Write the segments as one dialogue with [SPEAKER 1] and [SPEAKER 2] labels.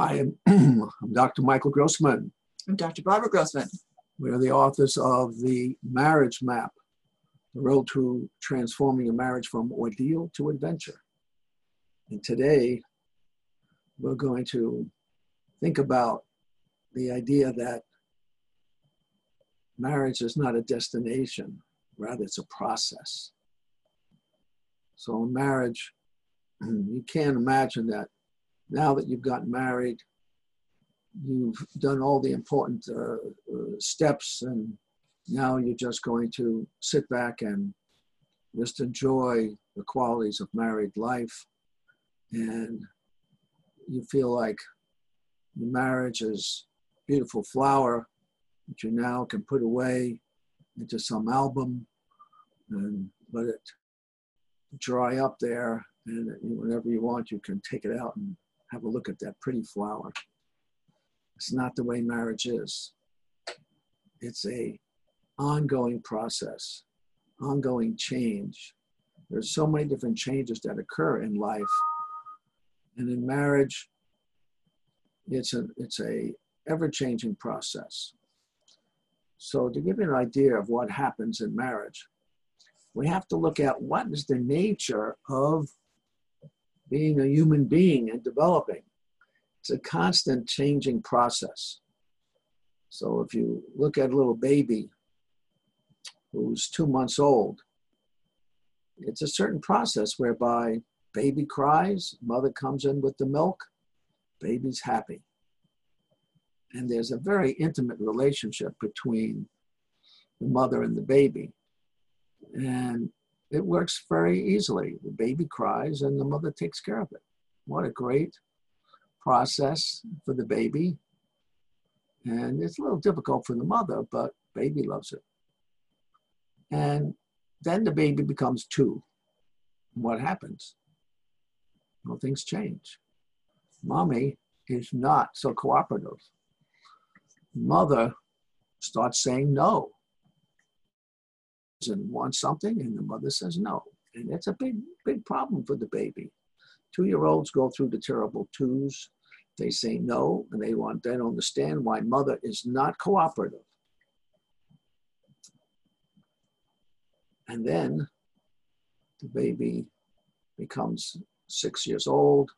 [SPEAKER 1] Hi, I'm Dr. Michael Grossman.
[SPEAKER 2] I'm Dr. Barbara Grossman.
[SPEAKER 1] We are the authors of The Marriage Map The Road to Transforming a Marriage from Ordeal to Adventure. And today, we're going to think about the idea that marriage is not a destination, rather, it's a process. So, in marriage, you can't imagine that now that you've gotten married, you've done all the important uh, uh, steps, and now you're just going to sit back and just enjoy the qualities of married life. And you feel like the marriage is a beautiful flower that you now can put away into some album and let it dry up there. And whenever you want, you can take it out and have a look at that pretty flower. It's not the way marriage is. It's a ongoing process, ongoing change. There's so many different changes that occur in life. And in marriage, it's a it's a ever-changing process. So to give you an idea of what happens in marriage, we have to look at what is the nature of being a human being and developing. It's a constant changing process. So if you look at a little baby who's two months old, it's a certain process whereby baby cries, mother comes in with the milk, baby's happy. And there's a very intimate relationship between the mother and the baby. And it works very easily. The baby cries and the mother takes care of it. What a great process for the baby. And it's a little difficult for the mother, but baby loves it. And then the baby becomes two. What happens? Well, things change. Mommy is not so cooperative. Mother starts saying no and wants something, and the mother says no. And it's a big, big problem for the baby. Two year olds go through the terrible twos. They say no, and they want, they don't understand why mother is not cooperative. And then the baby becomes six years old,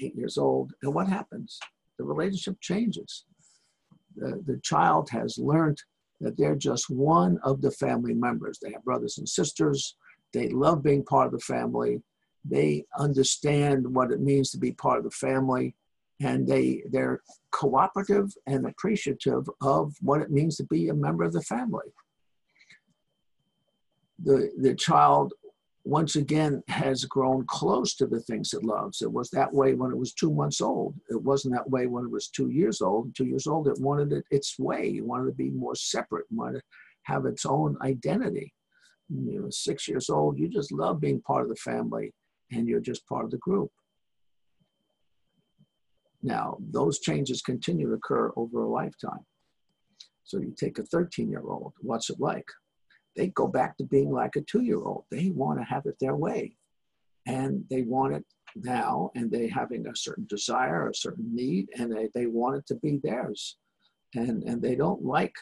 [SPEAKER 1] eight years old, and what happens? The relationship changes. The, the child has learned that they're just one of the family members. They have brothers and sisters. They love being part of the family. They understand what it means to be part of the family. And they, they're cooperative and appreciative of what it means to be a member of the family. The, the child once again has grown close to the things it loves. It was that way when it was two months old. It wasn't that way when it was two years old. Two years old, it wanted it its way. It wanted to be more separate, wanted to have its own identity. You know, six years old, you just love being part of the family and you're just part of the group. Now, those changes continue to occur over a lifetime. So you take a 13 year old, what's it like? They go back to being like a two year old. They want to have it their way. And they want it now, and they having a certain desire, a certain need, and they, they want it to be theirs. And, and they don't like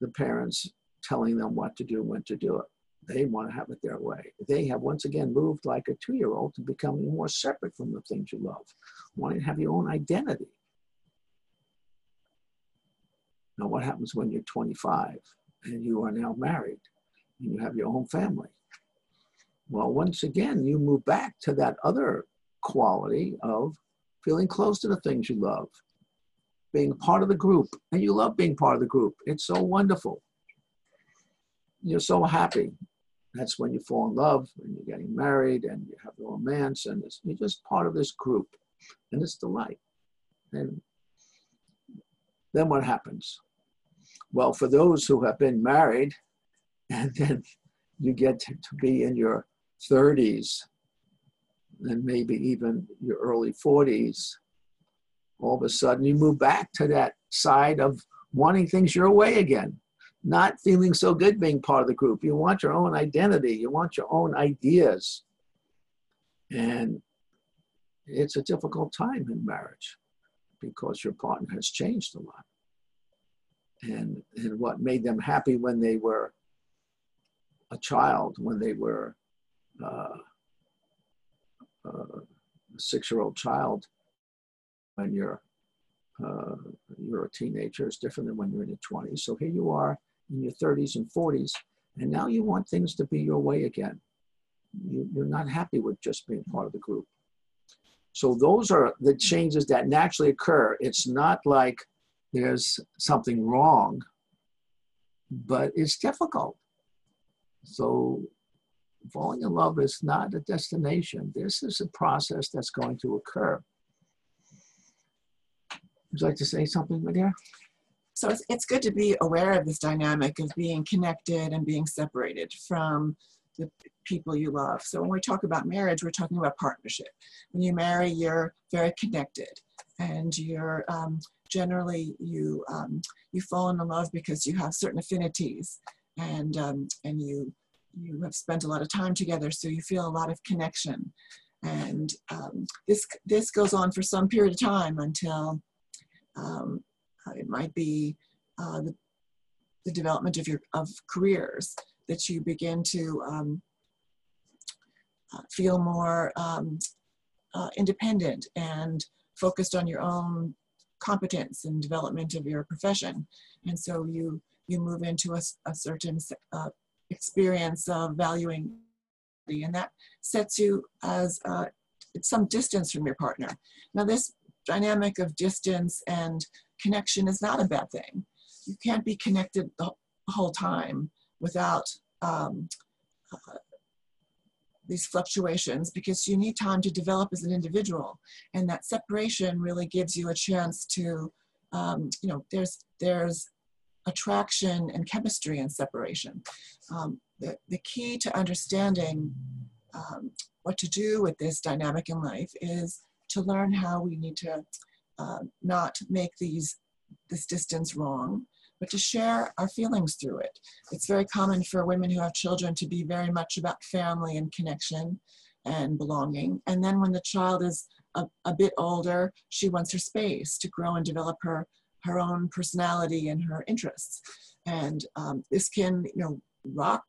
[SPEAKER 1] the parents telling them what to do, when to do it. They want to have it their way. They have once again moved like a two year old to becoming more separate from the things you love, wanting to have your own identity. Now, what happens when you're 25? And you are now married and you have your own family. Well, once again, you move back to that other quality of feeling close to the things you love, being part of the group, and you love being part of the group. It's so wonderful. You're so happy. that's when you fall in love and you're getting married and you have the romance and you're just part of this group and it's delight. And then what happens? Well, for those who have been married and then you get to, be in your 30s and maybe even your early 40s, all of a sudden you move back to that side of wanting things your way again, not feeling so good being part of the group. You want your own identity, you want your own ideas. And it's a difficult time in marriage because your partner has changed a lot. And, and what made them happy when they were a child, when they were uh, uh, a six-year-old child, when you're uh, you're a teenager is different than when you're in your 20s. So here you are in your 30s and 40s, and now you want things to be your way again. You, you're not happy with just being part of the group. So those are the changes that naturally occur. It's not like there's something wrong, but it's difficult. So falling in love is not a destination. This is a process that's going to occur. Would you like to say something, Maria?
[SPEAKER 2] So it's, it's good to be aware of this dynamic of being connected and being separated from the people you love. So when we talk about marriage, we're talking about partnership. When you marry, you're very connected, and you're um, generally you um, you fall in love because you have certain affinities, and um, and you you have spent a lot of time together, so you feel a lot of connection, and um, this this goes on for some period of time until um, uh, it might be uh, the, the, development of your of careers that you begin to um, uh, feel more um, uh, independent and focused on your own competence and development of your profession, and so you you move into a, a certain uh, experience of valuing, and that sets you as uh, some distance from your partner. Now this dynamic of distance and connection is not a bad thing. You can't be connected the whole time without um, uh, these fluctuations because you need time to develop as an individual. And that separation really gives you a chance to, um, you know, there's, there's attraction and chemistry and separation. Um, the, the key to understanding um, what to do with this dynamic in life is to learn how we need to uh, not make these this distance wrong, but to share our feelings through it. It's very common for women who have children to be very much about family and connection and belonging. And then when the child is a, a bit older, she wants her space to grow and develop her her own personality and her interests. And um, this can, you know, rock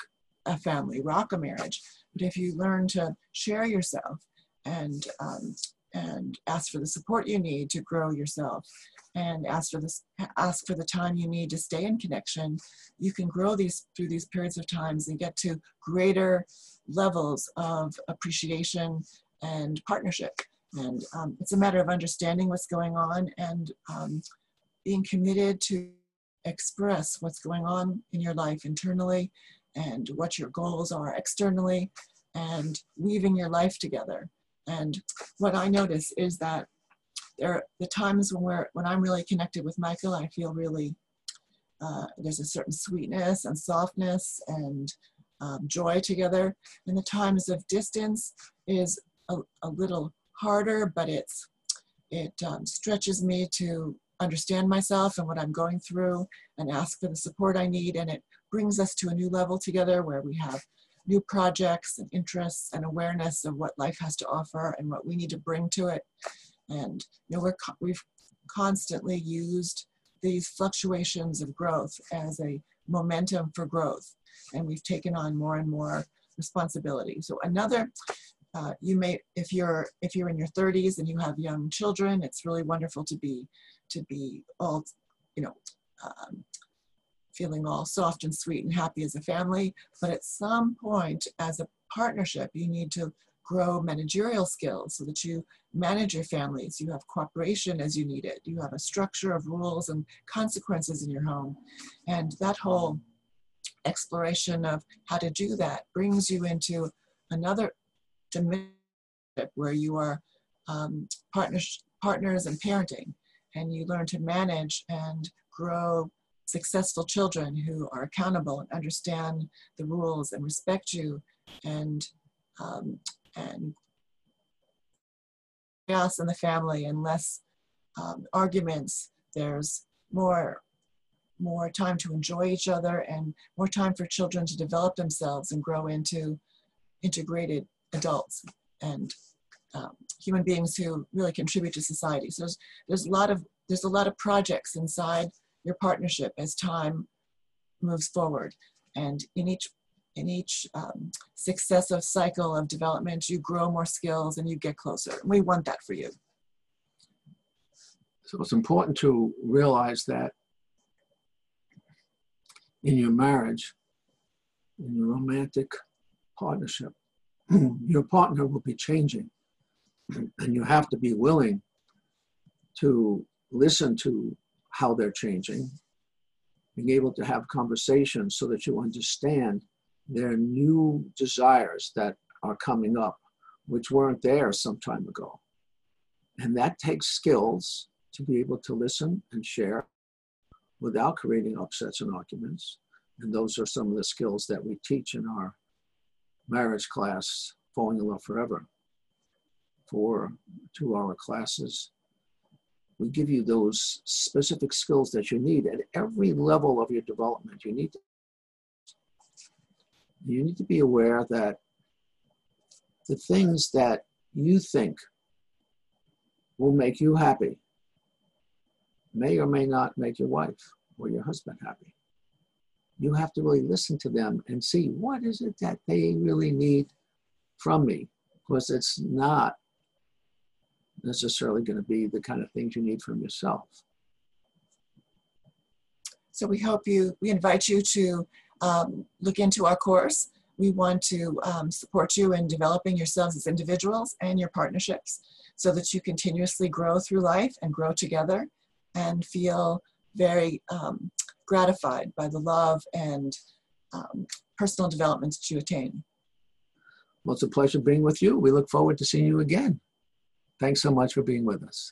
[SPEAKER 2] a family, rock a marriage. But if you learn to share yourself and um, and ask for the support you need to grow yourself and ask for this ask for the time you need to stay in connection you can grow these through these periods of times and get to greater levels of appreciation and partnership. And um, it's a matter of understanding what's going on and um, being committed to express what's going on in your life internally and what your goals are externally and weaving your life together. And what I notice is that there are the times when we're when I'm really connected with Michael, I feel really uh, there's a certain sweetness and softness and um, joy together. And the times of distance is a, a little harder, but it's it um, stretches me to understand myself and what I'm going through and ask for the support I need. And it brings us to a new level together where we have new projects and interests and awareness of what life has to offer and what we need to bring to it. And you know, we're we've constantly used these fluctuations of growth as a momentum for growth, and we've taken on more and more responsibility. So another, uh, you may if you're if you're in your 30s and you have young children, it's really wonderful to be to be all you know um, feeling all soft and sweet and happy as a family. But at some point, as a partnership, you need to grow managerial skills so that you manage your families. You have cooperation as you need it. You have a structure of rules and consequences in your home. And that whole exploration of how to do that brings you into another dimension where you are um, partners, partners and parenting, and you learn to manage and grow successful children who are accountable and understand the rules and respect you and um, and chaos in the family and less um, arguments. There's more more time to enjoy each other and more time for children to develop themselves and grow into integrated adults and um, human beings who really contribute to society. So there's, there's a lot of there's a lot of projects inside your partnership as time moves forward, and in each in each um, successive cycle of development, you grow more skills and you get closer. We want that for you.
[SPEAKER 1] So it's important to realize that in your marriage, in your romantic partnership, your partner will be changing. And you have to be willing to listen to how they're changing, being able to have conversations so that you understand their new desires that are coming up, which weren't there some time ago. And that takes skills to be able to listen and share without creating upsets and arguments. And those are some of the skills that we teach in our marriage class, Falling in Love Forever. For two hour classes, we give you those specific skills that you need at every level of your development. You need to, you need to be aware that the things that you think will make you happy may or may not make your wife or your husband happy. You have to really listen to them and see what is it that they really need from me, because it's not necessarily going to be the kind of things you need from yourself.
[SPEAKER 2] So we hope you, we invite you to um, look into our course. We want to um, support you in developing yourselves as individuals and your partnerships so that you continuously grow through life and grow together and feel very um, gratified by the love and um, personal development that you attain.
[SPEAKER 1] Well, it's a pleasure being with you. We look forward to seeing you again. Thanks so much for being with us.